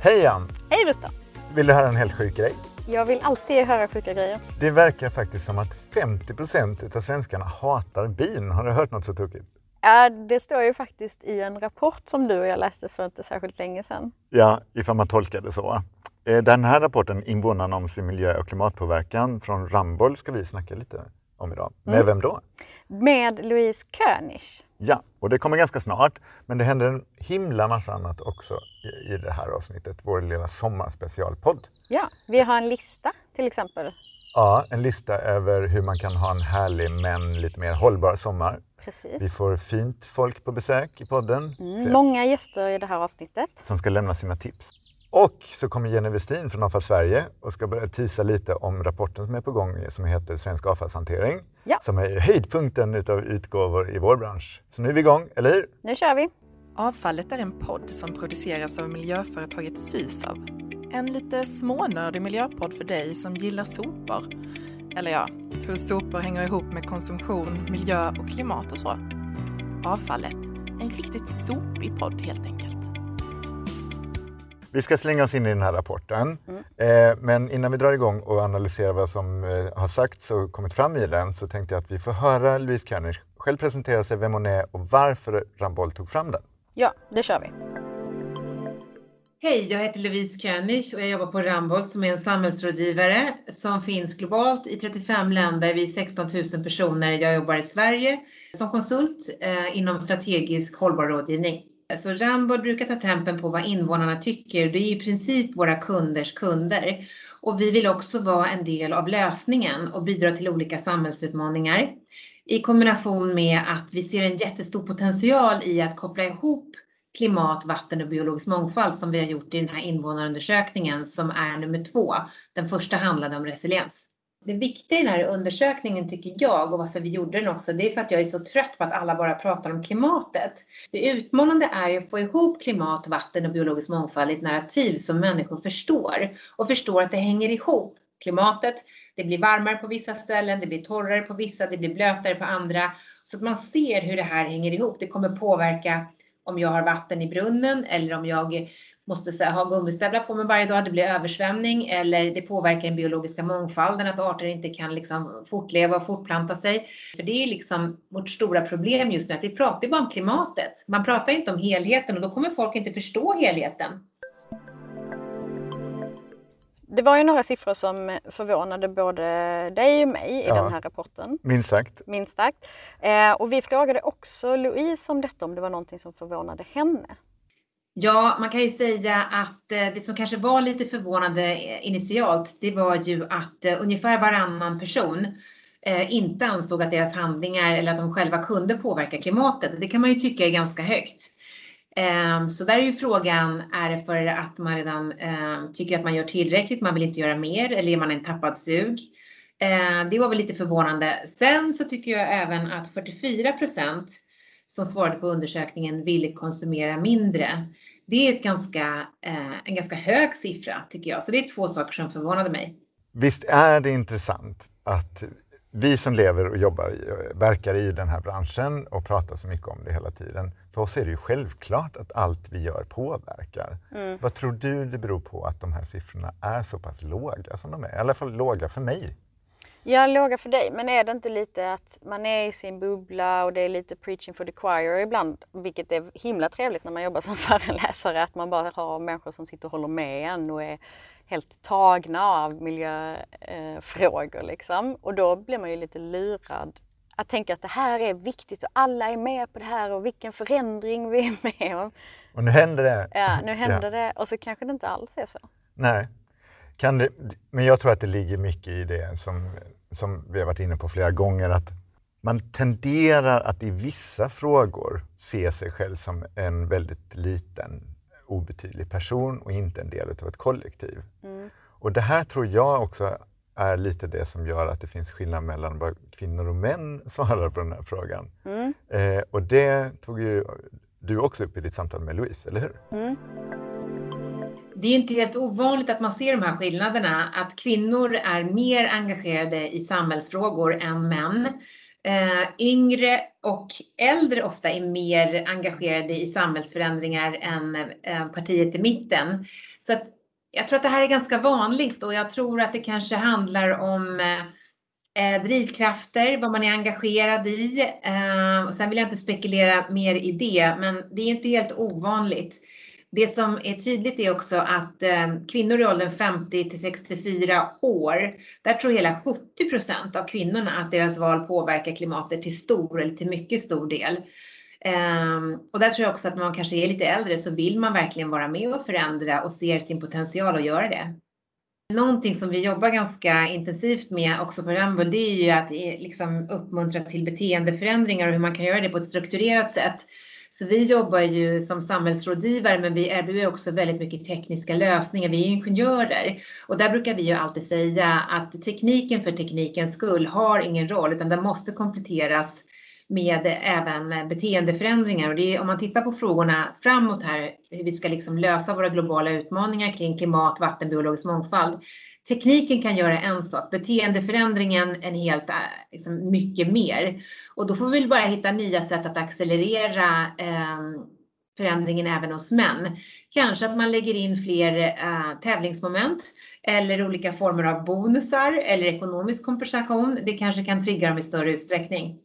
Hej Ann! Hej Gustav! Vill du höra en helt sjuk grej? Jag vill alltid höra sjuka grejer. Det verkar faktiskt som att 50 procent av svenskarna hatar bin. Har du hört något så tokigt? Ja, det står ju faktiskt i en rapport som du och jag läste för inte särskilt länge sedan. Ja, ifall man tolkar det så. Eh, Den här rapporten, Invånarna om sin miljö och klimatpåverkan från Ramboll, ska vi snacka lite om idag. Med Mm. vem då? Med Louise König. Ja, och det kommer ganska snart. Men det händer en himla massa annat också i, i det här avsnittet, vår lilla sommarspecialpodd. Ja, vi har en lista till exempel. Ja, en lista över hur man kan ha en härlig men lite mer hållbar sommar. Vi Precis. får fint folk på besök i podden Mm, många gäster i det här avsnittet. som ska lämna sina tips. Och så kommer Jenny Westin från Avfall Sverige och ska börja tisa lite om rapporten som är på gång som heter Svensk avfallshantering. Ja. Som är höjdpunkten utav utgåvor i vår bransch. Så nu är vi igång, eller hur? Nu kör vi! Avfallet är en podd som produceras av miljöföretaget Sysav. En lite smånördig miljöpodd för dig som gillar sopor. Eller ja, hur sopor hänger ihop med konsumtion, miljö och klimat och så. Avfallet, en riktigt sopig podd helt enkelt. Vi ska slänga oss in i den här rapporten. Mm. Eh, men innan vi drar igång och analyserar vad som eh, har sagts och kommit fram i den så tänkte jag att vi får höra Louise König själv presentera sig, vem hon är och varför Ramboll tog fram den. Ja, det kör vi. Hej, jag heter Louise König och jag jobbar på Ramboll som är en samhällsrådgivare som finns globalt i 35 länder. Vi är 16 000 personer. Jag jobbar i Sverige som konsult eh, inom strategisk hållbar rådgivning. Så Ramboll brukar ta tempen på vad invånarna tycker. Det är i princip våra kunders kunder. Och vi vill också vara en del av lösningen och bidra till olika samhällsutmaningar. I kombination med att vi ser en jättestor potential i att koppla ihop klimat, vatten och biologisk mångfald som vi har gjort i den här invånarundersökningen som är nummer två. Den första handlade om resiliens. Det viktiga i den här undersökningen tycker jag och varför vi gjorde den också, det är för att jag är så trött på att alla bara pratar om klimatet. Det utmanande är ju att få ihop klimat, vatten och biologisk mångfald i ett narrativ som människor förstår och förstår att det hänger ihop. Klimatet, det blir varmare på vissa ställen, det blir torrare på vissa, det blir blötare på andra. Så att man ser hur det här hänger ihop. Det kommer påverka om jag har vatten i brunnen eller om jag måste så här, ha gummistövlar på mig varje dag, det blir översvämning eller det påverkar den biologiska mångfalden, att arter inte kan liksom fortleva och fortplanta sig. För det är liksom vårt stora problem just nu, att vi pratar bara om klimatet. Man pratar inte om helheten och då kommer folk inte förstå helheten. Det var ju några siffror som förvånade både dig och mig i Ja. den här rapporten. Minst sagt. Minst sagt. Eh, och vi frågade också Louise om detta, om det var någonting som förvånade henne. Ja, man kan ju säga att eh, det som kanske var lite förvånande eh, initialt, det var ju att eh, ungefär varannan person inte ansåg att deras handlingar eller att de själva kunde påverka klimatet. Det kan man ju tycka är ganska högt. Ehm, så där är ju frågan, är det för att man redan ehm, tycker att man gör tillräckligt, man vill inte göra mer eller är man en tappad sug? Ehm, det var väl lite förvånande. Sen så tycker jag även att 44 procent som svarade på undersökningen ville konsumera mindre. Det är ett ganska, eh, en ganska hög siffra tycker jag. Så det är två saker som förvånade mig. Visst är det intressant att vi som lever och jobbar, i- verkar i den här branschen och pratar så mycket om det hela tiden. För oss är det ju självklart att allt vi gör påverkar. Mm. Vad tror du det beror på att de här siffrorna är så pass låga som de är? I alla fall låga för mig. Jag låga för dig, men är det inte lite att man är i sin bubbla och det är lite preaching for the choir ibland, vilket är himla trevligt när man jobbar som föreläsare, att man bara har människor som sitter och håller med en och är helt tagna av miljöfrågor liksom. Och då blir man ju lite lurad att tänka att det här är viktigt och alla är med på det här och vilken förändring vi är med om. Och nu händer det. Ja, nu händer det och så kanske det inte alls är så. Nej. Kan det, men jag tror att det ligger mycket i det som, som vi har varit inne på flera gånger, att man tenderar att i vissa frågor se sig själv som en väldigt liten, obetydlig person och inte en del av ett kollektiv. Mm. Och det här tror jag också är lite det som gör att det finns skillnad mellan vad kvinnor och män svarar på den här frågan. Mm. Eh, och det tog ju du också upp i ditt samtal med Louise, eller hur? Mm. Det är inte helt ovanligt att man ser de här skillnaderna, att kvinnor är mer engagerade i samhällsfrågor än män. Eh, yngre och äldre ofta är mer engagerade i samhällsförändringar än eh, partiet i mitten. Så att jag tror att det här är ganska vanligt och jag tror att det kanske handlar om eh, eh drivkrafter, vad man är engagerad i. Eh, och sen vill jag inte spekulera mer i det, men det är inte helt ovanligt. Det som är tydligt är också att eh, kvinnor i åldern 50 till 64 år, där tror hela 70 procent av kvinnorna att deras val påverkar klimatet till stor eller till mycket stor del. Ehm, och där tror jag också att man kanske är lite äldre så vill man verkligen vara med och förändra och ser sin potential att göra det. Någonting som vi jobbar ganska intensivt med också på Rambo, det är ju att eh, liksom uppmuntra till beteendeförändringar och hur man kan göra det på ett strukturerat sätt. Så vi jobbar ju som samhällsrådgivare, men vi erbjuder också väldigt mycket tekniska lösningar. Vi är ingenjörer och där brukar vi ju alltid säga att tekniken för teknikens skull har ingen roll, utan den måste kompletteras med även beteendeförändringar. Och det är, om man tittar på frågorna framåt här, hur vi ska liksom lösa våra globala utmaningar kring klimat, vatten, biologisk mångfald. Tekniken kan göra en sak, beteendeförändringen en helt, liksom mycket mer. Och då får vi väl bara hitta nya sätt att accelerera eh, förändringen även hos män. Kanske att man lägger in fler eh, tävlingsmoment eller olika former av bonusar eller ekonomisk kompensation. Det kanske kan trigga dem i större utsträckning.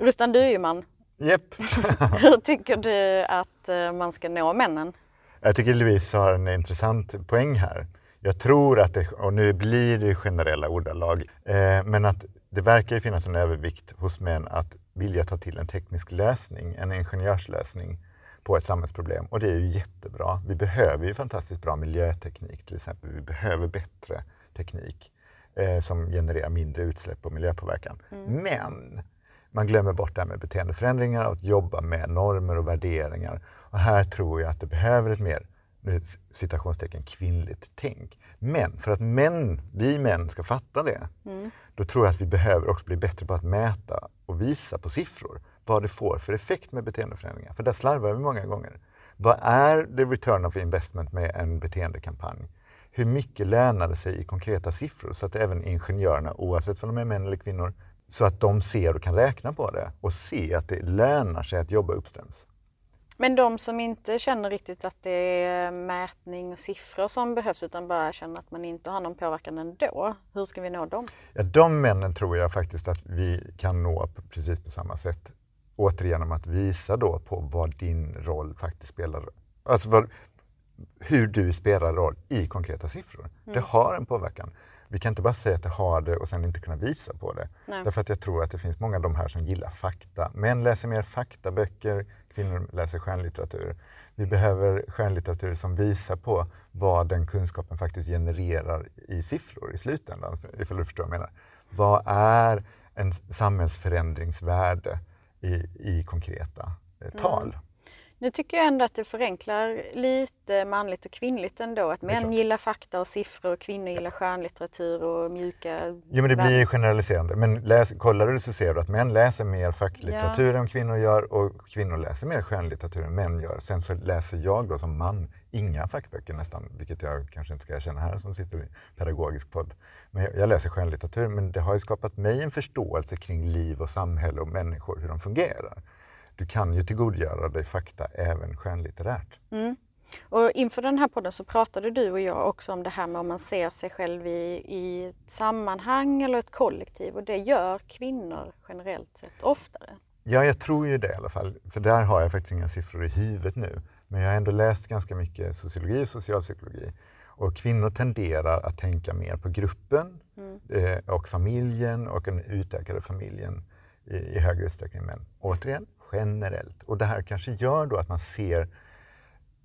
Rustan, du är ju man. Japp. Hur tycker du att eh, man ska nå männen? Jag tycker Louise har en intressant poäng här. Jag tror att det, och nu blir det generella ordalag, eh, men att det verkar finnas en övervikt hos män att vilja ta till en teknisk lösning, en ingenjörslösning på ett samhällsproblem. Och det är ju jättebra. Vi behöver ju fantastiskt bra miljöteknik till exempel. Vi behöver bättre teknik eh, som genererar mindre utsläpp och miljöpåverkan. Mm. Men man glömmer bort det här med beteendeförändringar och att jobba med normer och värderingar. Och här tror jag att det behöver ett mer citationstecken kvinnligt tänk. Men för att män, vi män ska fatta det, mm. då tror jag att vi behöver också bli bättre på att mäta och visa på siffror vad det får för effekt med beteendeförändringar. För där slarvar vi många gånger. Vad är the return of investment med en beteendekampanj? Hur mycket lönar det sig i konkreta siffror så att även ingenjörerna, oavsett om de är män eller kvinnor, så att de ser och kan räkna på det och se att det lönar sig att jobba uppströms. Men de som inte känner riktigt att det är mätning och siffror som behövs utan bara känner att man inte har någon påverkan ändå, hur ska vi nå dem? Ja, de männen tror jag faktiskt att vi kan nå på precis på samma sätt. Återigen att visa då på vad din roll faktiskt spelar Alltså vad, hur du spelar roll i konkreta siffror. Mm. Det har en påverkan. Vi kan inte bara säga att det har det och sen inte kunna visa på det. Nej. Därför att jag tror att det finns många av de här som gillar fakta. Män läser mer faktaböcker, kvinnor läser skönlitteratur. Vi behöver skönlitteratur som visar på vad den kunskapen faktiskt genererar i siffror i slutändan, ifall du förstår vad jag menar. Vad är en samhällsförändringsvärde i, i konkreta eh, tal? Mm. Nu tycker jag ändå att det förenklar lite manligt och kvinnligt ändå. Att män gillar fakta och siffror och kvinnor gillar skönlitteratur och mjuka... Jo men det blir generaliserande. Men läs, kollar du så ser du att män läser mer facklitteratur ja. än kvinnor gör och kvinnor läser mer skönlitteratur än män gör. Sen så läser jag då som man inga fackböcker nästan, vilket jag kanske inte ska erkänna här som sitter i pedagogisk podd. Men jag, jag läser skönlitteratur men det har ju skapat mig en förståelse kring liv och samhälle och människor, hur de fungerar du kan ju tillgodogöra dig fakta även skönlitterärt. Mm. Och inför den här podden så pratade du och jag också om det här med om man ser sig själv i, i ett sammanhang eller ett kollektiv och det gör kvinnor generellt sett oftare. Ja, jag tror ju det i alla fall. För där har jag faktiskt inga siffror i huvudet nu. Men jag har ändå läst ganska mycket sociologi och socialpsykologi. Och kvinnor tenderar att tänka mer på gruppen mm. eh, och familjen och den utökade familjen i, i högre utsträckning än män. Återigen, generellt. Och det här kanske gör då att man ser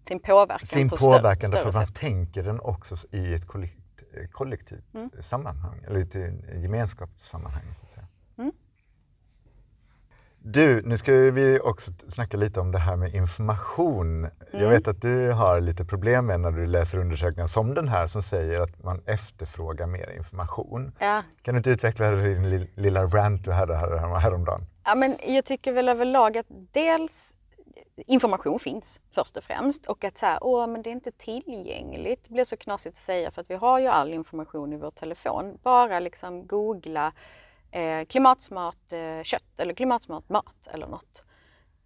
sin påverkan, sin på påverkan större, därför att man tänker den också i ett kollektivt, kollektivt mm. sammanhang, eller i ett gemenskapssammanhang. Så att säga. Mm. Du, nu ska vi också snacka lite om det här med information. Mm. Jag vet att du har lite problem med när du läser undersökningar som den här som säger att man efterfrågar mer information. Ja. Kan du inte utveckla din lilla rant du hade här, häromdagen? Ja, men jag tycker väl överlag att dels information finns först och främst och att så här, åh men det är inte tillgängligt. Det blir så knasigt att säga för att vi har ju all information i vår telefon. Bara liksom googla eh, klimatsmart eh, kött eller klimatsmart mat eller något.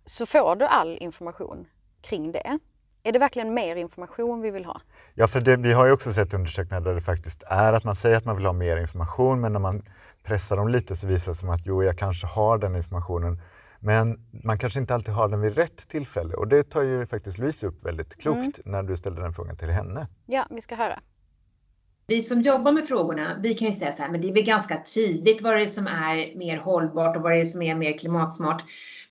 Så får du all information kring det. Är det verkligen mer information vi vill ha? Ja, för det, vi har ju också sett undersökningar där det faktiskt är att man säger att man vill ha mer information men när man pressar dem lite så visar det sig att jo, jag kanske har den informationen men man kanske inte alltid har den vid rätt tillfälle och det tar ju faktiskt Louise upp väldigt klokt mm. när du ställde den frågan till henne. Ja, vi ska höra. Vi som jobbar med frågorna, vi kan ju säga så här, men det är väl ganska tydligt vad det är som är mer hållbart och vad det är som är mer klimatsmart.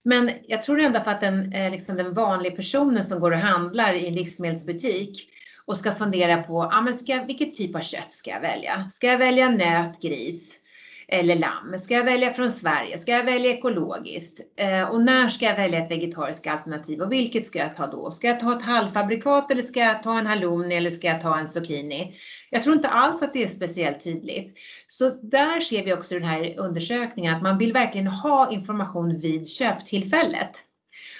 Men jag tror ändå för att den, eh, liksom den vanliga personen som går och handlar i en livsmedelsbutik och ska fundera på, ah, men ska, vilket typ av kött ska jag välja? Ska jag välja nöt, gris? Eller lamm? Ska jag välja från Sverige? Ska jag välja ekologiskt? Eh, och när ska jag välja ett vegetariskt alternativ och vilket ska jag ta då? Ska jag ta ett halvfabrikat eller ska jag ta en halloumi eller ska jag ta en zucchini? Jag tror inte alls att det är speciellt tydligt. Så där ser vi också i den här undersökningen att man vill verkligen ha information vid köptillfället.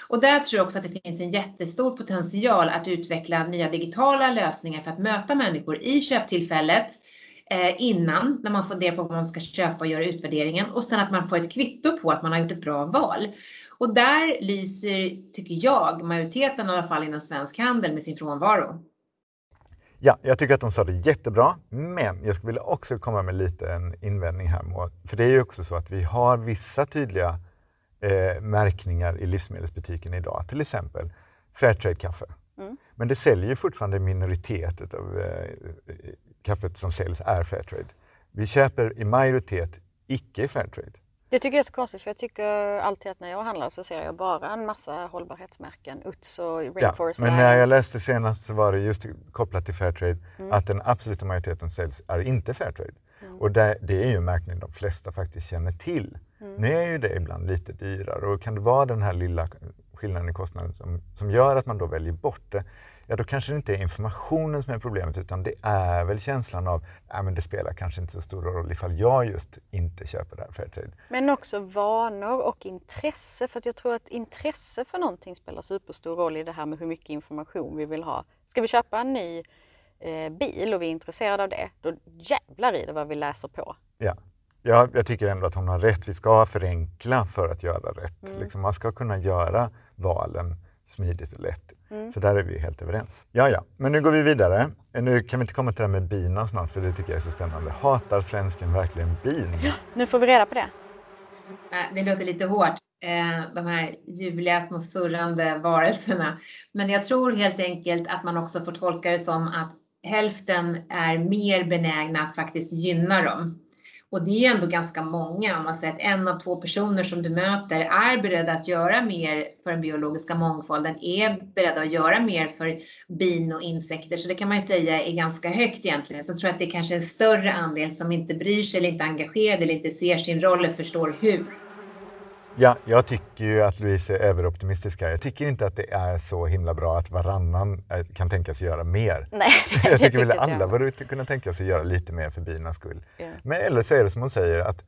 Och där tror jag också att det finns en jättestor potential att utveckla nya digitala lösningar för att möta människor i köptillfället innan när man funderar på vad man ska köpa och göra utvärderingen och sen att man får ett kvitto på att man har gjort ett bra val. Och där lyser, tycker jag, majoriteten i alla fall inom svensk handel med sin frånvaro. Ja, jag tycker att de sa det jättebra, men jag skulle vilja också komma med lite en invändning här. För det är ju också så att vi har vissa tydliga eh, märkningar i livsmedelsbutiken idag, till exempel Fairtrade-kaffe. Mm. Men det säljer fortfarande en minoritet av eh, kaffet som säljs är Fairtrade. Vi köper i majoritet icke Fairtrade. Det tycker jag är så konstigt för jag tycker alltid att när jag handlar så ser jag bara en massa hållbarhetsmärken, UTS och Rainforest ja, Men när jag läste senast så var det just kopplat till Fairtrade mm. att den absoluta majoriteten säljs är inte Fairtrade. Mm. Och det, det, är ju en märkning de flesta faktiskt känner till. Mm. Nu är ju det ibland lite dyrare och kan det vara den här lilla skillnaden i kostnaden som, som gör att man då väljer bort det ja då kanske det inte är informationen som är problemet utan det är väl känslan av att det spelar kanske inte så stor roll ifall jag just inte köper det här Fairtrade. Men också vanor och intresse för att jag tror att intresse för någonting spelar superstor roll i det här med hur mycket information vi vill ha. Ska vi köpa en ny eh, bil och vi är intresserade av det, då jävlar i det vad vi läser på. Ja. Ja, jag tycker ändå att hon har rätt. Vi ska förenkla för att göra rätt. Mm. Liksom man ska kunna göra valen smidigt och lätt. Mm. Så där är vi helt överens. Ja, ja, men nu går vi vidare. Nu kan vi inte komma till det här med bina snart, för det tycker jag är så spännande. Hatar svensken verkligen bin? Ja, nu får vi reda på det. Det låter lite hårt, eh, de här ljuvliga små surrande varelserna. Men jag tror helt enkelt att man också får tolka det som att hälften är mer benägna att faktiskt gynna dem. Och det är ändå ganska många, om man säger att en av två personer som du möter är beredda att göra mer för den biologiska mångfalden, är beredda att göra mer för bin och insekter. Så det kan man ju säga är ganska högt egentligen. Så jag tror att det är kanske en större andel som inte bryr sig eller inte är engagerad eller inte ser sin roll eller förstår hur. Ja, jag tycker ju att Louise är överoptimistisk här. Jag tycker inte att det är så himla bra att varannan eh, kan tänka sig göra mer. Nej, det, jag tycker väl alla borde kunna tänka sig göra lite mer för binas skull. Yeah. Men eller så är det som hon säger att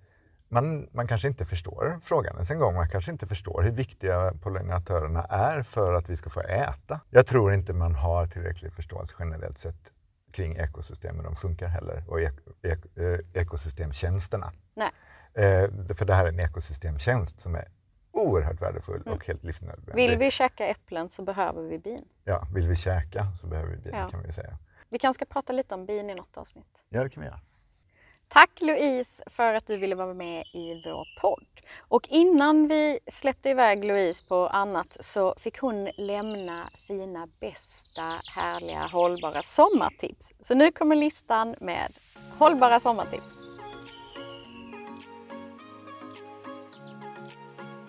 man, man kanske inte förstår frågan ens en gång. Man kanske inte förstår hur viktiga pollinatörerna är för att vi ska få äta. Jag tror inte man har tillräcklig förståelse generellt sett kring ekosystemen de funkar heller och ek, ek, eh, ekosystemtjänsterna. Nej. Eh, för det här är en ekosystemtjänst som är oerhört värdefull mm. och helt livsnödvändig. Vill vi käka äpplen så behöver vi bin. Ja, vill vi käka så behöver vi bin ja. kan vi säga. Vi kanske ska prata lite om bin i något avsnitt. Ja, det kan vi göra. Tack Louise för att du ville vara med i vår podd. Och innan vi släppte iväg Louise på annat så fick hon lämna sina bästa, härliga, hållbara sommartips. Så nu kommer listan med hållbara sommartips.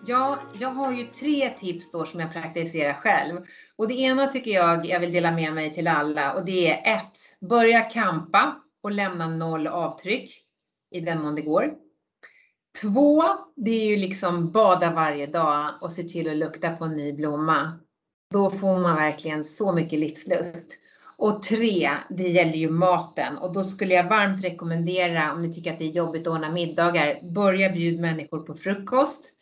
Ja, jag har ju tre tips då som jag praktiserar själv. Och det ena tycker jag jag vill dela med mig till alla och det är ett, börja kampa och lämna noll avtryck i den mån det går. Två, det är ju liksom bada varje dag och se till att lukta på en ny blomma. Då får man verkligen så mycket livslust. Och tre, det gäller ju maten och då skulle jag varmt rekommendera om ni tycker att det är jobbigt att ordna middagar, börja bjuda människor på frukost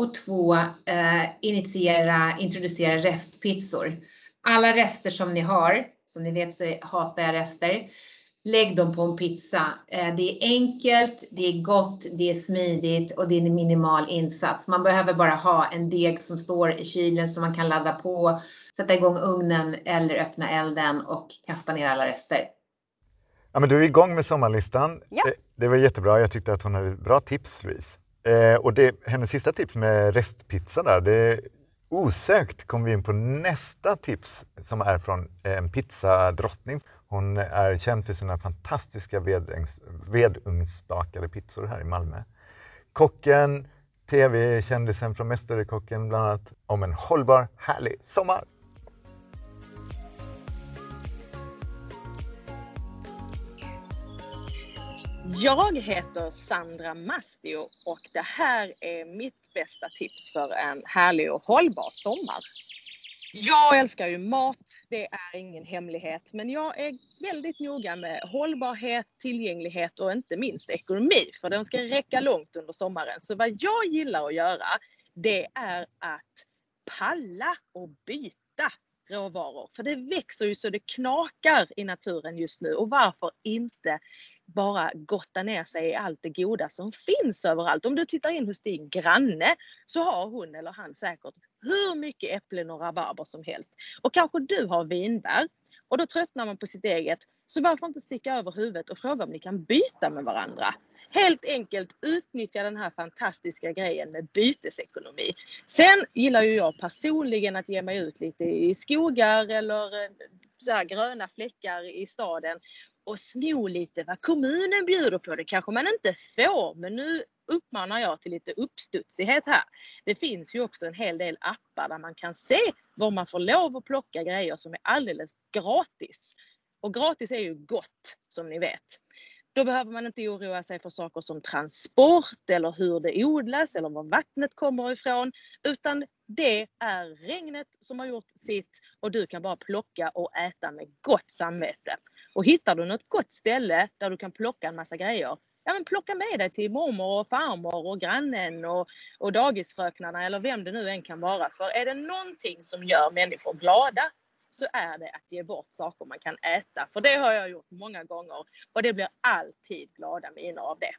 och två, eh, initiera, introducera restpizzor. Alla rester som ni har, som ni vet så hatar jag rester. lägg dem på en pizza. Eh, det är enkelt, det är gott, det är smidigt och det är en minimal insats. Man behöver bara ha en deg som står i kylen som man kan ladda på, sätta igång ugnen eller öppna elden och kasta ner alla rester. Ja, men du är igång med sommarlistan. Ja. Eh, Det var jättebra. Jag tyckte att hon hade bra tips, Louise. Eh, och det, hennes sista tips med restpizza där, det osökt kom vi in på nästa tips som är från eh, en pizzadrottning. Hon är känd för sina fantastiska vedugns, vedugnsbakade pizzor här i Malmö. Kocken, tv-kändisen från Mästerkocken bland annat, om en hållbar, härlig sommar. Jag heter Sandra Mastio och det här är mitt bästa tips för en härlig och hållbar sommar. Jag älskar ju mat, det är ingen hemlighet, men jag är väldigt noga med hållbarhet, tillgänglighet och inte minst ekonomi, för den ska räcka långt under sommaren. Så vad jag gillar att göra, det är att palla och byta råvaror. För det växer ju så det knakar i naturen just nu och varför inte bara gotta ner sig i allt det goda som finns överallt. Om du tittar in hos din granne så har hon eller han säkert hur mycket äpplen och rabarber som helst. Och kanske du har vinbär och då tröttnar man på sitt eget. Så varför inte sticka över huvudet och fråga om ni kan byta med varandra? Helt enkelt utnyttja den här fantastiska grejen med bytesekonomi. Sen gillar ju jag personligen att ge mig ut lite i skogar eller eh, så här gröna fläckar i staden och sno lite vad kommunen bjuder på. Det kanske man inte får, men nu uppmanar jag till lite uppstudsighet här. Det finns ju också en hel del appar där man kan se var man får lov att plocka grejer som är alldeles gratis. Och gratis är ju gott, som ni vet. Då behöver man inte oroa sig för saker som transport eller hur det odlas eller var vattnet kommer ifrån. Utan det är regnet som har gjort sitt och du kan bara plocka och äta med gott samvete. Och hittar du något gott ställe där du kan plocka en massa grejer, ja men plocka med dig till mormor och farmor och grannen och, och dagisfröknarna eller vem det nu än kan vara. För är det någonting som gör människor glada så är det att ge bort saker man kan äta. För det har jag gjort många gånger och det blir alltid glada miner av det.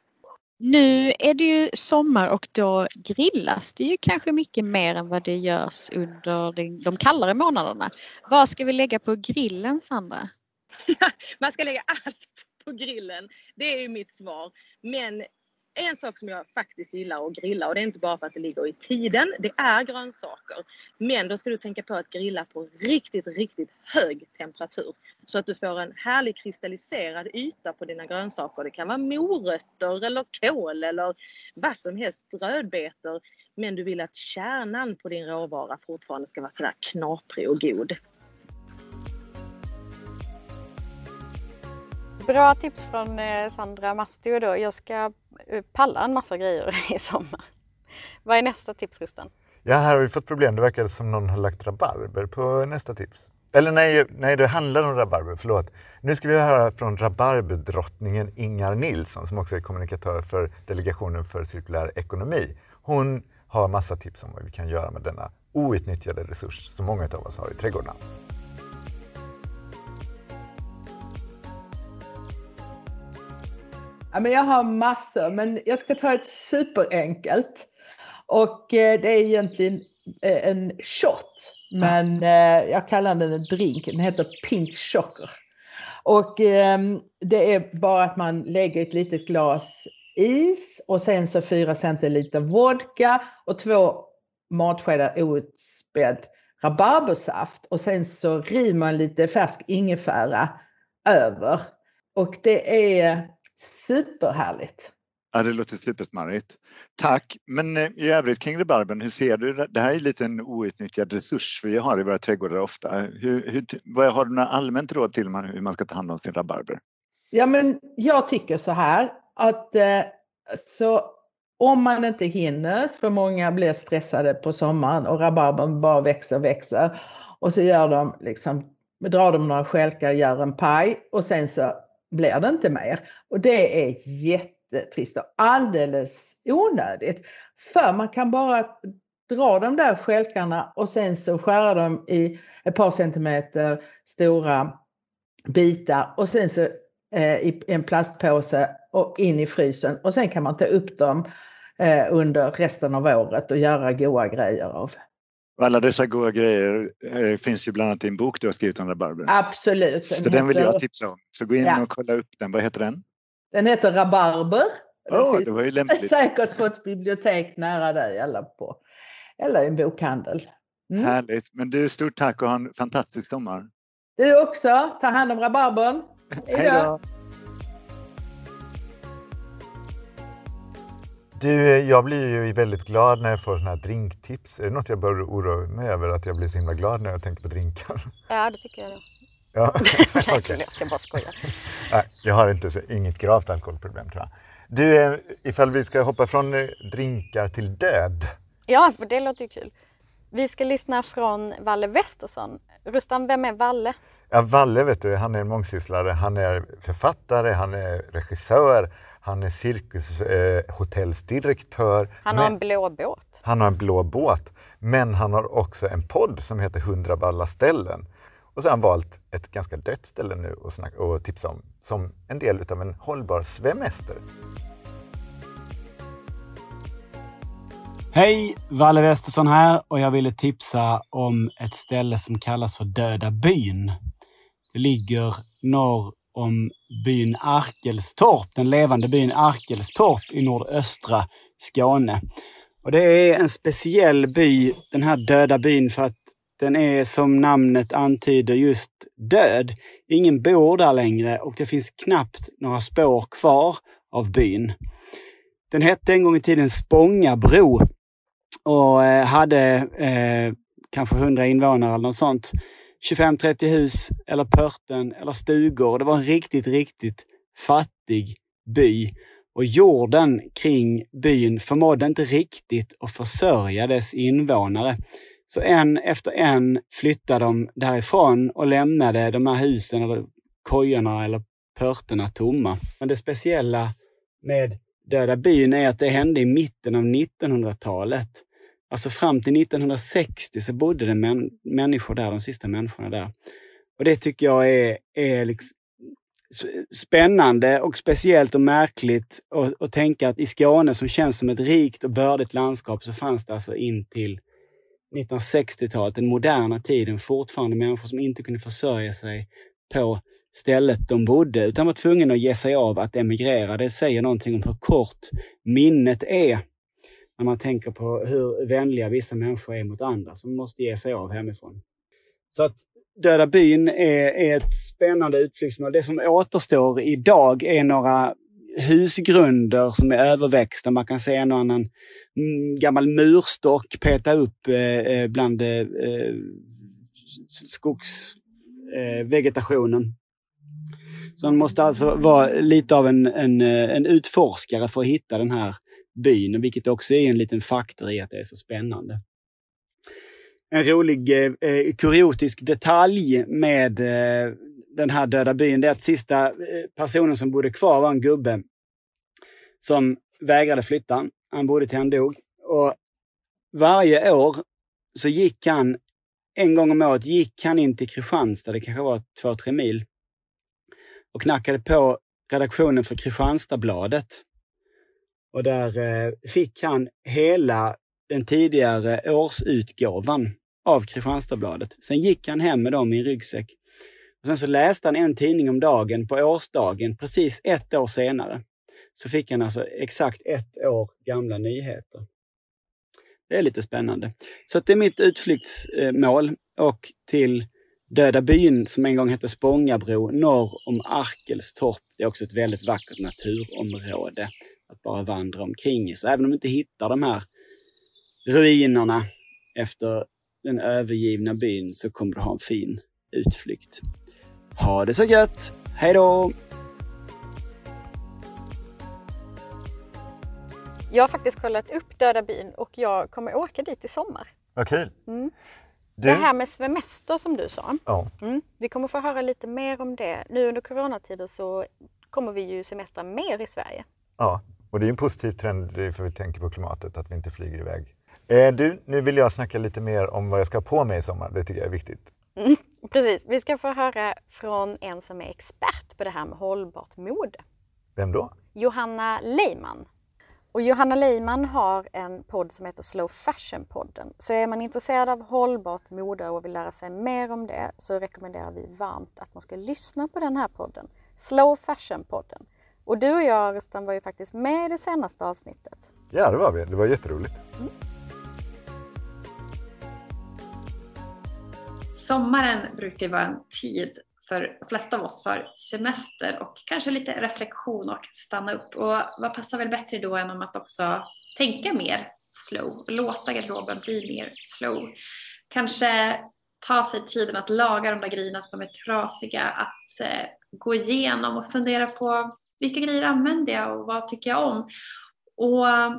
Nu är det ju sommar och då grillas det ju kanske mycket mer än vad det görs under de, de kallare månaderna. Vad ska vi lägga på grillen Sandra? Man ska lägga allt på grillen. Det är ju mitt svar. Men en sak som jag faktiskt gillar att grilla och det är inte bara för att det ligger i tiden, det är grönsaker. Men då ska du tänka på att grilla på riktigt, riktigt hög temperatur. Så att du får en härlig kristalliserad yta på dina grönsaker. Det kan vara morötter eller kål eller vad som helst, rödbetor. Men du vill att kärnan på din råvara fortfarande ska vara sådär knaprig och god. Bra tips från eh, Sandra Mastio då. Jag ska eh, palla en massa grejer i sommar. Vad är nästa tips Rusten? Ja, här har vi fått problem. Det verkar som någon har lagt rabarber på nästa tips. Eller nej, nej, det handlar om rabarber, förlåt. Nu ska vi höra från rabarberdrottningen Ingar Nilsson som också är kommunikatör för Delegationen för cirkulär ekonomi. Hon har massa tips om vad vi kan göra med denna outnyttjade resurs som många av oss har i trädgårdarna. Ja, men jag har massor, men jag ska ta ett superenkelt. Och eh, det är egentligen eh, en shot, men eh, jag kallar den en drink. Den heter Pink Chocker. Och ehm, det är bara att man lägger ett litet glas is och sen så 4 centiliter vodka och två matskedar outspädd rabarbersaft och sen så river man lite färsk ingefära över. Och det är superhärligt. Ja, det låter supersmarrigt. Tack. Men eh, i övrigt kring rabarbern, hur ser du det? Här är lite en outnyttjad resurs vi har i våra trädgårdar ofta. Hur, hur, vad har du några allmänt råd till man, hur man ska ta hand om sin rabarber? Ja, men jag tycker så här att eh, så om man inte hinner, för många blir stressade på sommaren och rabarbern bara växer och växer och så gör de liksom, drar de några stjälkar, gör en paj och sen så blir det inte mer. Och det är jättetrist och alldeles onödigt. För man kan bara dra de där stjälkarna och sen så skära dem i ett par centimeter stora bitar och sen så eh, i en plastpåse och in i frysen och sen kan man ta upp dem eh, under resten av året och göra goda grejer av. Alla dessa goda grejer eh, finns ju bland annat i en bok du har skrivit om rabarber. Absolut. Så den, vill jag tipsa om. Så gå in ja. och kolla upp den. Vad heter den? Den heter Rabarber. Oh, det var ju lämpligt. säkert på ett bibliotek nära dig eller, på, eller i en bokhandel. Mm. Härligt. Men du, stort tack och ha en fantastisk sommar. Du också. Ta hand om rabarbern. Hej då. Du, jag blir ju väldigt glad när jag får sådana här drinktips. Är det något jag bör oroa mig över, att jag blir så himla glad när jag tänker på drinkar? Ja, det tycker jag nog. Ja, Nej, okay. jag bara skojar. Nej, jag har inte, inget gravt alkoholproblem tror jag. Du, ifall vi ska hoppa från eh, drinkar till död. Ja, för det låter ju kul. Vi ska lyssna från Valle Westersson. Rustan, vem är Valle? Ja, Valle vet du, han är en mångsysslare. Han är författare, han är regissör, han är cirkushotellsdirektör. Eh, han har en blå båt. Han har en blå båt. Men han har också en podd som heter 100 balla ställen. Och så har han valt ett ganska dött ställe nu och, snacka, och tipsa om som en del av en hållbar svemester. Hej! Valle Westersson här och jag ville tipsa om ett ställe som kallas för Döda byn. Det ligger norr om byn Arkelstorp, den levande byn Arkelstorp i nordöstra Skåne. Och det är en speciell by, den här döda byn, för att den är som namnet antyder just död. Ingen bor där längre och det finns knappt några spår kvar av byn. Den hette en gång i tiden Spångabro och eh, hade eh, kanske 100 invånare eller något sånt. 25-30 hus eller pörten eller stugor. Det var en riktigt, riktigt fattig by. Och jorden kring byn förmådde inte riktigt att försörja dess invånare. Så en efter en flyttade de därifrån och lämnade de här husen, eller kojorna eller pörterna tomma. Men det speciella med Döda byn är att det hände i mitten av 1900-talet. Alltså fram till 1960 så bodde det män, människor där, de sista människorna där. Och det tycker jag är, är liksom spännande och speciellt och märkligt att tänka att i Skåne som känns som ett rikt och bördigt landskap så fanns det alltså in till 1960-talet, den moderna tiden, fortfarande människor som inte kunde försörja sig på stället de bodde, utan var tvungna att ge sig av att emigrera. Det säger någonting om hur kort minnet är när man tänker på hur vänliga vissa människor är mot andra som måste ge sig av hemifrån. Så att Döda byn är, är ett spännande utflyktsmål. Det som återstår idag är några husgrunder som är överväxta. Man kan se en och annan mm, gammal murstock peta upp eh, eh bland eh, skogsvegetationen. Eh, eh Så man måste alltså vara lite av en, en, eh, en utforskare för att hitta den här byn, vilket också är en liten faktor i att det är så spännande. En rolig eh, eh kuriotisk detalj med eh, den här döda byn, det är att sista eh, personen som bodde kvar var en gubbe som vägrade flytta. Han bodde till han dog. Och varje år så gick han, en gång om året, gick han in till Kristianstad, det kanske var två, tre mil, och knackade på redaktionen för Kristianstadsbladet. Och där eh, fick han hela den tidigare årsutgåvan av Kristianstadsbladet. Sen gick han hem med dem i en ryggsäck. Och sen så läste han en tidning om dagen på årsdagen precis ett år senare. Så fick han alltså exakt ett år gamla nyheter. Det är lite spännande. Så det är mitt utflyktsmål eh, och till Döda byn som en gång hette Spångabro norr om Arkelstorp. Det är också ett väldigt vackert naturområde att bara vandra omkring i. Så även om du inte hittar de här ruinerna efter den övergivna byn så kommer du ha en fin utflykt. Ha det så gött! Hej då! Jag har faktiskt kollat upp Döda byn och jag kommer åka dit i sommar. Vad kul! Mm. Du... Det här med semester som du sa. Ja. Mm. Vi kommer få höra lite mer om det. Nu under coronatiden så kommer vi ju semestra mer i Sverige. Ja, och det är en positiv trend för vi tänker på klimatet, att vi inte flyger iväg. Eh, du, nu vill jag snacka lite mer om vad jag ska ha på mig i sommar. Det tycker jag är viktigt. Mm, precis. Vi ska få höra från en som är expert på det här med hållbart mode. Vem då? Johanna Leiman. Och Johanna Leiman har en podd som heter Slow Fashion-podden. Så är man intresserad av hållbart mode och vill lära sig mer om det så rekommenderar vi varmt att man ska lyssna på den här podden. Slow Fashion-podden. Och du och jag, Rustan, var ju faktiskt med i det senaste avsnittet. Ja, det var vi. Det var jätteroligt. Mm. Sommaren brukar vara en tid för de flesta av oss för semester och kanske lite reflektion och stanna upp. Och vad passar väl bättre då än om att också tänka mer slow, låta garderoben bli mer slow. Kanske ta sig tiden att laga de där grejerna som är trasiga, att eh, gå igenom och fundera på vilka grejer använder jag och vad tycker jag om? Och eh,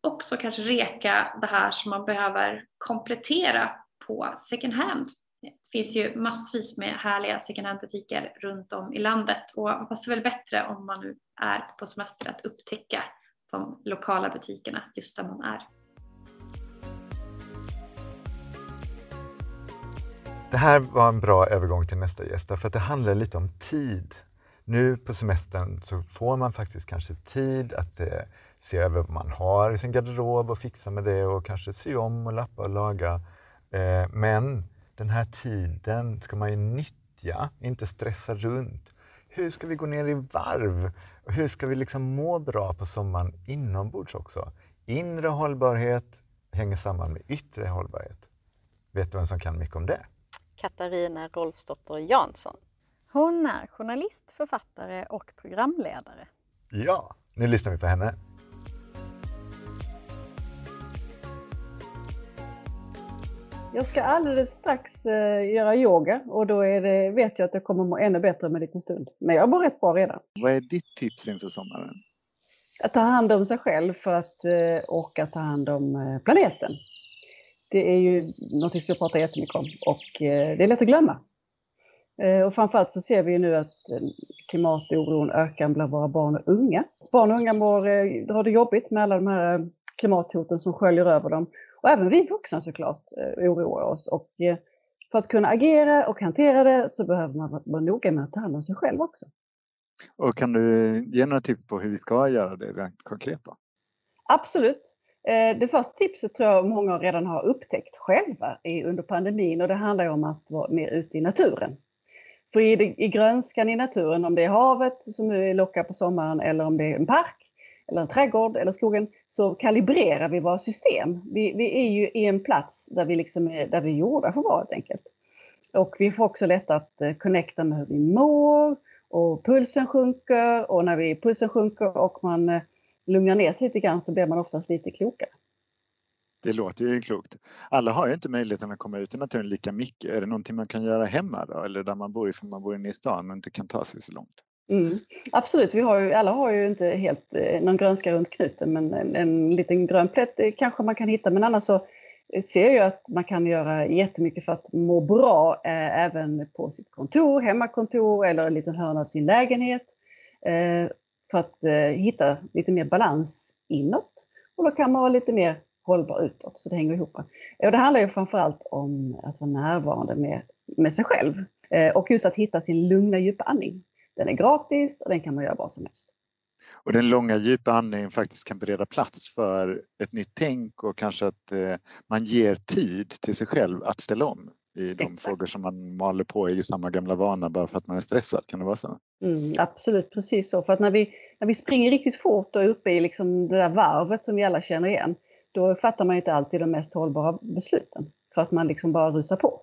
också kanske reka det här som man behöver komplettera på second hand det finns ju massvis med härliga second hand-butiker runt om i landet och det passar väl bättre om man nu är på semester att upptäcka de lokala butikerna just där man är. Det här var en bra övergång till nästa gäst för att det handlar lite om tid. Nu på semestern så får man faktiskt kanske tid att eh, se över vad man har i sin garderob och fixa med det och kanske sy om och lappa och laga. Eh, men den här tiden ska man ju nyttja, inte stressa runt. Hur ska vi gå ner i varv? Och hur ska vi liksom må bra på sommaren inombords också? Inre hållbarhet hänger samman med yttre hållbarhet. Vet du vem som kan mycket om det? Katarina Rolfsdotter Jansson. Hon är journalist, författare och programledare. Ja, nu lyssnar vi på henne. Jag ska alldeles strax uh, göra yoga och då är det, vet jag att jag kommer må ännu bättre om en liten stund. Men jag mår rätt bra redan. Vad är ditt tips inför sommaren? Att ta hand om sig själv för att, uh, och att ta hand om uh, planeten. Det är ju något som vi pratar jättemycket om och det är lätt att glömma. Och framförallt så ser vi ju nu att klimatoron ökar bland våra barn och unga. Barn och unga mår, har det jobbigt med alla de här klimathoten som sköljer över dem. Och även vi vuxna såklart eh, oroar oss. Och eh, för att kunna agera och hantera det så behöver man vara noga med att ta hand om sig själv också. Och kan du ge några tips på hur vi ska göra det rent konkret? Då? Absolut. Eh, det första tipset tror jag många redan har upptäckt själva under pandemin och det handlar om att vara mer ute i naturen. För i, grönskan i naturen, om det är havet som nu lockar på sommaren eller om det är en park, eller en trädgård eller skogen, så kalibrerar vi våra system. Vi, vi är ju i en plats där vi, liksom är, där vi är gjorda för att vara helt enkelt. Och vi får också lätt att eh, connecta med hur vi mår och pulsen sjunker och när vi, pulsen sjunker och man eh, lugnar ner sig lite grann så blir man oftast lite klokare. Det låter ju klokt. Alla har ju inte möjligheten att komma ut i naturen lika mycket. Är det någonting man kan göra hemma då? Eller där man bor ifall man bor inne i stan och inte kan ta sig så långt? Mm. Absolut, vi har ju, alla har ju inte helt eh, någon grönska runt knuten men en, en liten grön plätt eh, kanske man kan hitta. Men annars så eh, ser jag att man kan göra jättemycket för att må bra eh, även på sitt kontor, hemmakontor eller en liten hörna av sin lägenhet. Eh, för att eh, hitta lite mer balans inåt. Och då kan man vara lite mer hållbar utåt, så det hänger ihop. Och det handlar ju framförallt om att vara närvarande med, med sig själv. Eh, och just att hitta sin lugna djupa andning. Den är gratis och den kan man göra vad som helst. Och den långa djupa andningen faktiskt kan bereda plats för ett nytt tänk och kanske att eh, man ger tid till sig själv att ställa om i de Exakt. frågor som man maler på i samma gamla vana bara för att man är stressad. Kan det vara så? Mm, absolut, precis så. För att när vi, när vi springer riktigt fort och är uppe i liksom det där varvet som vi alla känner igen, då fattar man inte alltid de mest hållbara besluten. För att man liksom bara rusar på.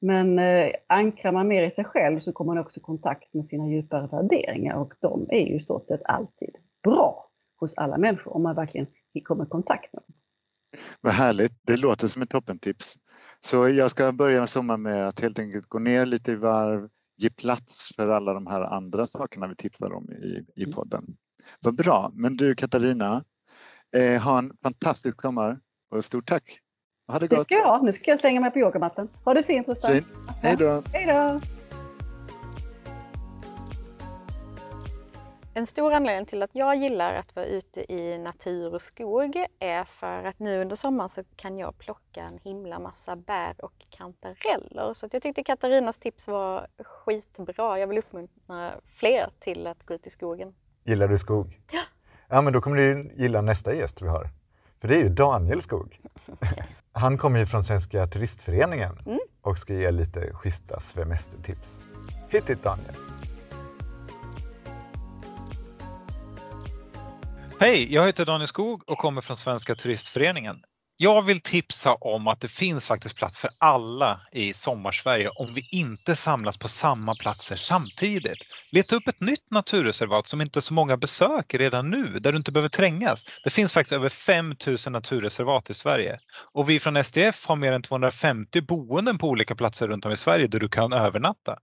Men eh, ankrar man mer i sig själv så kommer man också i kontakt med sina djupare värderingar och de är ju i stort sett alltid bra hos alla människor om man verkligen kommer i kontakt med dem. Vad härligt, det låter som ett toppentips. Så jag ska börja sommaren med att helt enkelt gå ner lite i varv, ge plats för alla de här andra sakerna vi tipsar om i, i podden. Vad bra, men du Katarina, eh, ha en fantastisk sommar och stort tack ha det gott. Det ska jag. Nu ska jag slänga mig på yogamattan. Ha det fint Rustan. Fint. Hej då. Hej då. En stor anledning till att jag gillar att vara ute i natur och skog är för att nu under sommaren så kan jag plocka en himla massa bär och kantareller. Så jag tyckte Katarinas tips var skitbra. Jag vill uppmuntra fler till att gå ut i skogen. Gillar du skog? Ja. Ja, men då kommer du gilla nästa gäst vi har. För det är ju Daniel Skog. Han kommer ju från Svenska Turistföreningen Mm. och ska ge lite schyssta semestertips. Hit it Daniel! Hej, jag heter Daniel Skog och kommer från Svenska Turistföreningen. Jag vill tipsa om att det finns faktiskt plats för alla i Sommarsverige om vi inte samlas på samma platser samtidigt. Leta upp ett nytt naturreservat som inte så många besöker redan nu, där du inte behöver trängas. Det finns faktiskt över 5000 naturreservat i Sverige. Och vi från SDF har mer än 250 boenden på olika platser runt om i Sverige där du kan övernatta.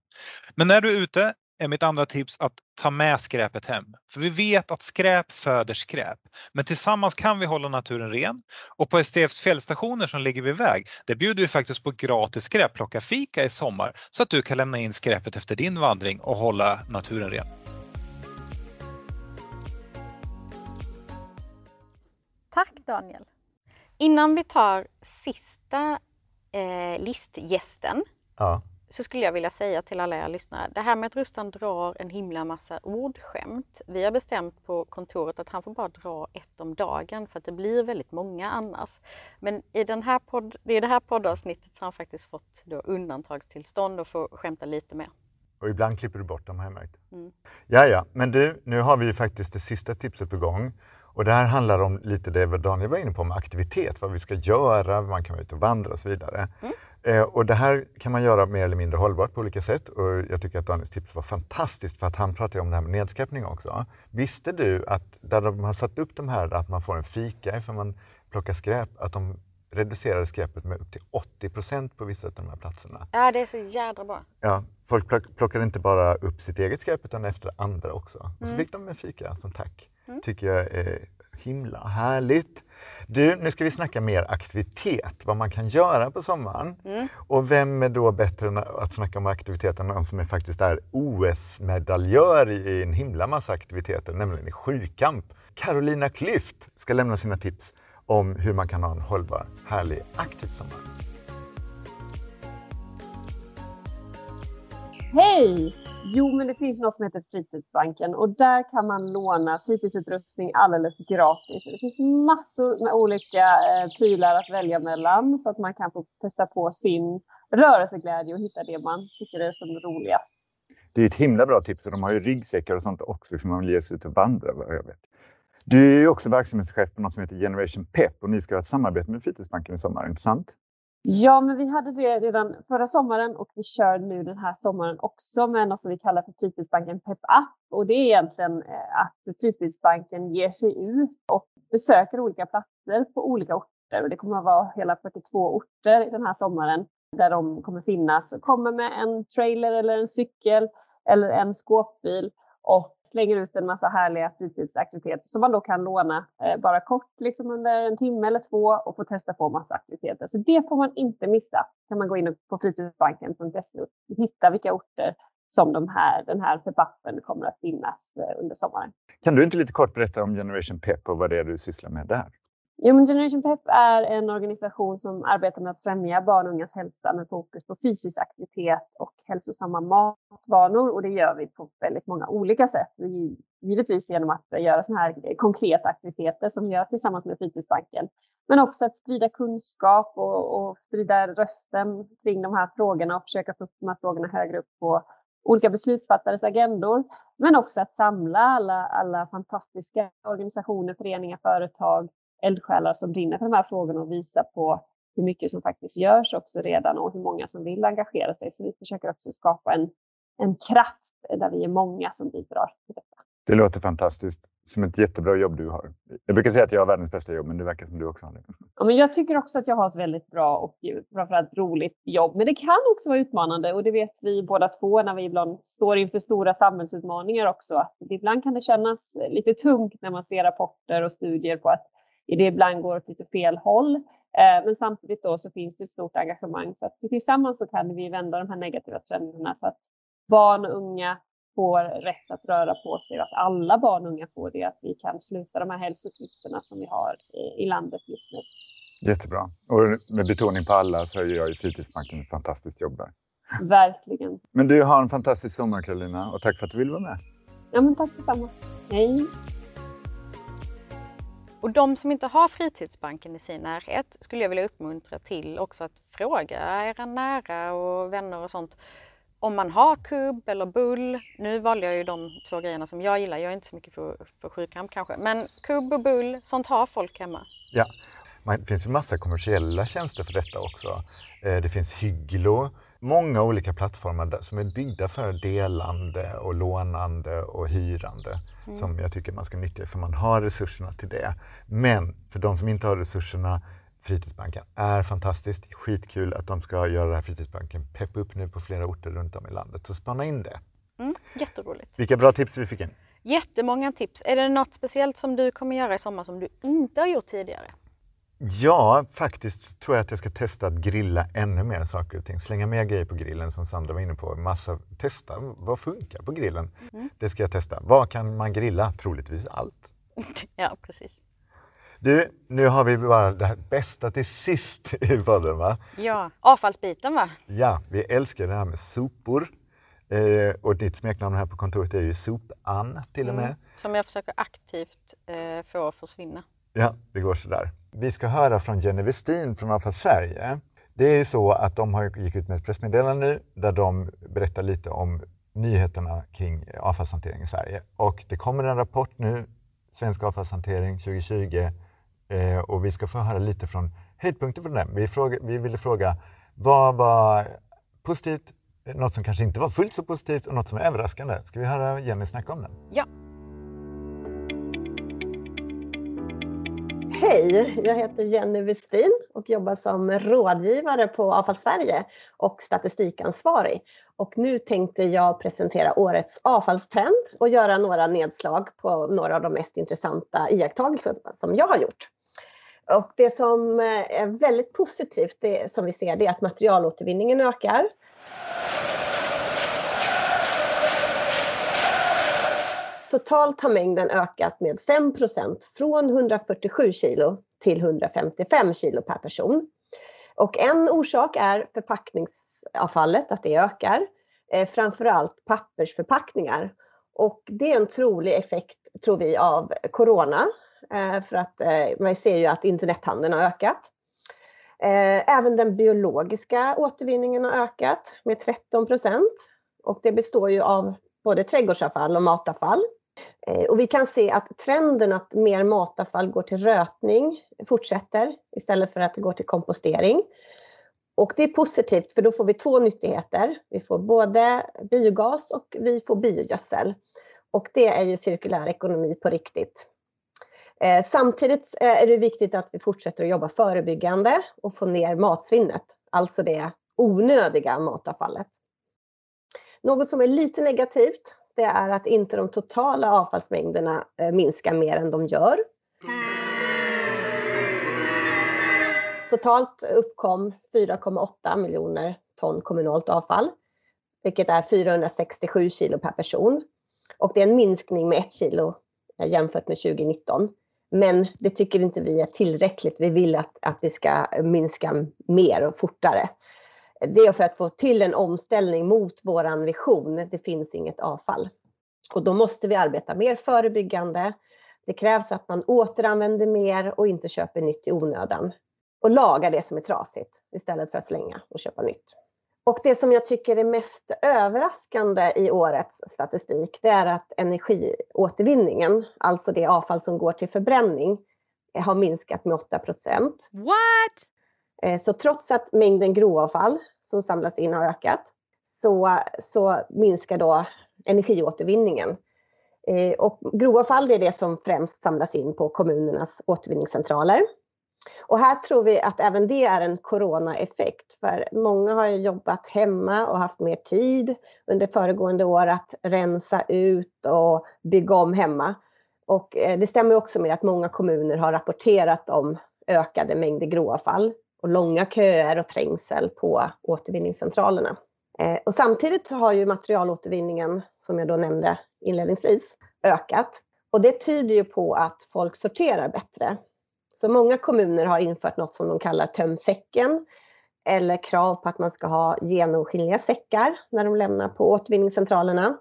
Men när du är ute är mitt andra tips att ta med skräpet hem. För vi vet att skräp föder skräp. Men tillsammans kan vi hålla naturen ren. Och på STFs fjällstationer som ligger vid väg, där bjuder vi faktiskt på gratis skräpplocka fika i sommar så att du kan lämna in skräpet efter din vandring och hålla naturen ren. Tack Daniel! Innan vi tar sista eh, listgästen Ja. Så skulle jag vilja säga till alla er lyssnare, det här med att Rustan drar en himla massa ordskämt. Vi har bestämt på kontoret att han får bara dra ett om dagen för att det blir väldigt många annars. Men i, den här podd, i det här poddavsnittet så har han faktiskt fått då undantagstillstånd och får skämta lite mer. Och ibland klipper du bort dem har jag märkt. Mm. Ja, ja, men du, nu har vi ju faktiskt det sista tipset på gång. Och det här handlar om lite det Daniel var inne på med aktivitet, vad vi ska göra, man kan vara ute och vandra och så vidare. Mm. Eh, och det här kan man göra mer eller mindre hållbart på olika sätt. Och jag tycker att Daniels tips var fantastiskt för att han pratade om det här med nedskräpning också. Visste du att där de har satt upp de här att man får en fika ifall man plockar skräp, att de reducerade skräpet med upp till 80 procent på vissa av de här platserna. Ja, det är så jädra bra. Ja, folk plock, plockade inte bara upp sitt eget skräp utan efter andra också. Och så Mm. fick de en fika som tack. Mm. tycker jag är himla härligt. Du, nu ska vi snacka mer aktivitet, vad man kan göra på sommaren. Mm. Och vem är då bättre att snacka om aktivitet än någon som är faktiskt är OS-medaljör i en himla massa aktiviteter, nämligen i sjukamp. Carolina Klüft ska lämna sina tips om hur man kan ha en hållbar, härlig, aktiv sommar. Hej! Jo, men det finns något som heter Fritidsbanken och där kan man låna fritidsutrustning alldeles gratis. Det finns massor med olika eh, prylar att välja mellan så att man kan få testa på sin rörelseglädje och hitta det man tycker är som roligast. Det är ett himla bra tips och de har ju ryggsäckar och sånt också för man vill ge sig ut och vandra vad jag vet. Du är ju också verksamhetschef på något som heter Generation Pep och ni ska ha ett samarbete med Fritidsbanken i sommar, inte sant? Ja, men vi hade det redan förra sommaren och vi kör nu den här sommaren också med något som vi kallar för Fritidsbanken Pep Up. Och det är egentligen eh, att Fritidsbanken ger sig ut och besöker olika platser på olika orter. Och det kommer att vara hela 42 orter den här sommaren där de kommer finnas. Och kommer med en trailer eller en cykel eller en skåpbil och slänger ut en massa härliga fritidsaktiviteter som man då kan låna eh, bara kort, liksom under en timme eller två och få testa på massa aktiviteter. Så det får man inte missa. kan man gå in på fritidsbanken.se och hitta vilka orter som de här, den här pepappen kommer att finnas eh, under sommaren. Kan du inte lite kort berätta om Generation Pep och vad det är du sysslar med där? Jo, men Generation Pep är en organisation som arbetar med att främja barn och ungas hälsa med fokus på fysisk aktivitet och hälsosamma matvanor. Och det gör vi på väldigt många olika sätt. Givetvis genom att göra sådana här konkreta aktiviteter som vi gör tillsammans med Fritidsbanken. Men också att sprida kunskap och, och sprida rösten kring de här frågorna och försöka få upp de här frågorna högre upp på olika beslutsfattares agendor. Men också att samla alla, alla fantastiska organisationer, föreningar, företag, eldsjälar som brinner för de här frågorna och visa på hur mycket som faktiskt görs också redan och hur många som vill engagera sig. Så vi försöker också skapa en, en kraft där vi är många som bidrar till detta. Det låter fantastiskt. Som ett jättebra jobb du har. Jag brukar säga att jag har världens bästa jobb, men det verkar som du också har det. Ja, men jag tycker också att jag har ett väldigt bra och framförallt roligt jobb. Men det kan också vara utmanande och det vet vi båda två när vi ibland står inför stora samhällsutmaningar också. Att ibland kan det kännas lite tungt när man ser rapporter och studier på att det ibland går åt lite fel håll. Men samtidigt då så finns det ett stort engagemang så att tillsammans så kan vi vända de här negativa trenderna så att barn och unga får rätt att röra på sig och att alla barn och unga får det, att vi kan sluta de här hälsoklyftorna som vi har i landet just nu. Jättebra. Och med betoning på alla så gör ju Fritidsbanken ett fantastiskt jobb där. Verkligen. Men du har en fantastisk sommar Karolina och tack för att du ville vara med. Ja, men tack detsamma. Hej. Och de som inte har Fritidsbanken i sin närhet skulle jag vilja uppmuntra till också att fråga era nära och vänner och sånt om man har kubb eller bull. Nu valde jag ju de två grejerna som jag gillar. Jag är inte så mycket för, för sjukkamp kanske. Men kubb och bull, sånt har folk hemma. Ja, det finns ju massa kommersiella tjänster för detta också. Eh, det finns Hygglo, många olika plattformar som är byggda för delande och lånande och hyrande mm. som jag tycker man ska nyttja för man har resurserna till det. Men för de som inte har resurserna Fritidsbanken är fantastiskt. Skitkul att de ska göra det här Fritidsbanken peppa upp nu på flera orter runt om i landet. Så spana in det. Mm, jätteroligt. Vilka bra tips vi fick in. Jättemånga tips. Är det något speciellt som du kommer göra i sommar som du inte har gjort tidigare? Ja, faktiskt tror jag att jag ska testa att grilla ännu mer saker och ting. Slänga mer grejer på grillen som Sandra var inne på. Massa, testa vad funkar på grillen. Mm. Det ska jag testa. Vad kan man grilla? Troligtvis allt. ja, precis. Du, nu har vi bara det bästa till sist i podden va? Ja, avfallsbiten va? Ja, vi älskar det här med sopor. Eh, och ditt smeknamn här på kontoret är ju Sopan till och med. Mm, som jag försöker aktivt eh, få försvinna. Ja, det går sådär. Vi ska höra från Jenny Westin från Avfall Sverige. Det är så att de har gick ut med ett pressmeddelande nu där de berättar lite om nyheterna kring avfallshantering i Sverige. Och det kommer en rapport nu, Svensk avfallshantering 2020, eh, och vi ska få höra lite från höjdpunkter från den. Vi, fråga, vi ville fråga vad var positivt, något som kanske inte var fullt så positivt och något som är överraskande. Ska vi höra Jenny snacka om den? Ja. Hej, jag heter Jenny Westin och jobbar som rådgivare på Avfall Sverige och statistikansvarig. Och nu tänkte jag presentera årets avfallstrend och göra några nedslag på några av de mest intressanta iakttagelser som jag har gjort. Och det som är väldigt positivt, det som vi ser, det är att materialåtervinningen ökar. Totalt har mängden ökat med 5% från 147 kilo till 155 kilo per person. Och en orsak är förpackningsavfallet, att det ökar. Eh, framförallt pappersförpackningar. Och det är en trolig effekt, tror vi, av corona. Eh, för att eh, man ser ju att internethandeln har ökat. Eh, även den biologiska återvinningen har ökat med 13 procent. Och det består ju av både trädgårdsavfall och matavfall. Och vi kan se att trenden att mer matavfall går till rötning fortsätter istället för att det går till kompostering. Och det är positivt för då får vi två nyttigheter. Vi får både biogas och vi får biogödsel. Och det är ju cirkulär ekonomi på riktigt. Eh, samtidigt eh, är det viktigt att vi fortsätter att jobba förebyggande och få ner matsvinnet, alltså det onödiga matavfallet. Något som är lite negativt det är att inte de totala avfallsmängderna eh, minskar mer än de gör. Totalt uppkom 4,8 miljoner ton kommunalt avfall, vilket är 467 kilo per person. Och det är en minskning med ett kilo eh, jämfört med 2019. Men det tycker inte vi är tillräckligt. Vi vill att, att vi ska minska mer och fortare det är för att få till en omställning mot våran vision. Det finns inget avfall. Och då måste vi arbeta mer förebyggande. Det krävs att man återanvänder mer och inte köper nytt i onödan. Och lagar det som är trasigt istället för att slänga och köpa nytt. Och det som jag tycker är mest överraskande i årets statistik, det är att energiåtervinningen, alltså det avfall som går till förbränning, har minskat med 8 procent. What? Eh, så trots att mängden grovavfall som samlas in har ökat så, så minskar då energiåtervinningen. Eh, och grovavfall är det som främst samlas in på kommunernas återvinningscentraler. Och här tror vi att även det är en coronaeffekt, för många har jobbat hemma och haft mer tid under föregående år att rensa ut och bygga om hemma. Och eh, det stämmer också med att många kommuner har rapporterat om ökade mängder grovavfall och långa köer och trängsel på återvinningscentralerna. Eh, och samtidigt har ju materialåtervinningen, som jag då nämnde inledningsvis, ökat. Och det tyder ju på att folk sorterar bättre. Så många kommuner har infört något som de kallar töm säcken eller krav på att man ska ha genomskinliga säckar när de lämnar på återvinningscentralerna.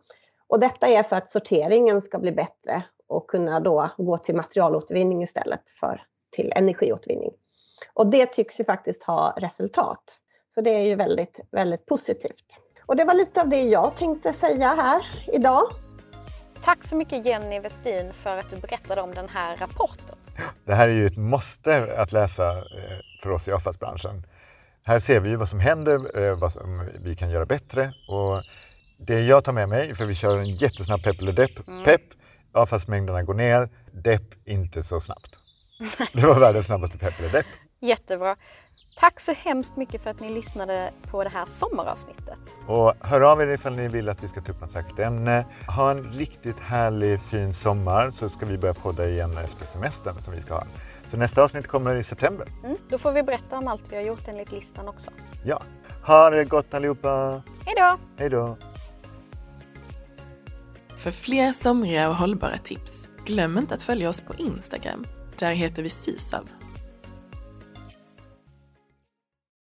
Och detta är för att sorteringen ska bli bättre och kunna då gå till materialåtervinning istället för till energiåtervinning. Och det tycks ju faktiskt ha resultat. Så det är ju väldigt, väldigt positivt. Och det var lite av det jag tänkte säga här idag. Tack så mycket Jenny Westin för att du berättade om den här rapporten. Det här är ju ett måste att läsa eh, för oss i avfallsbranschen. Här ser vi vad som händer, eh, vad som vi kan göra bättre och det jag tar med mig, för vi kör en jättesnabb pepp eller depp, mm. pepp, avfallsmängderna går ner, depp inte så snabbt. Det var världens snabbaste pepp eller depp. Jättebra. Tack så hemskt mycket för att ni lyssnade på det här sommaravsnittet. Och hör av er ifall ni vill att vi ska ta upp något särskilt ämne. Ha en riktigt härlig fin sommar så ska vi börja podda igen efter semestern som vi ska ha. Så nästa avsnitt kommer i september. Mm, då får vi berätta om allt vi har gjort enligt listan också. Ja. Ha det gott allihopa! Hej då! Hej då! För fler somriga och hållbara tips, glöm inte att följa oss på Instagram. Där heter vi Sysav.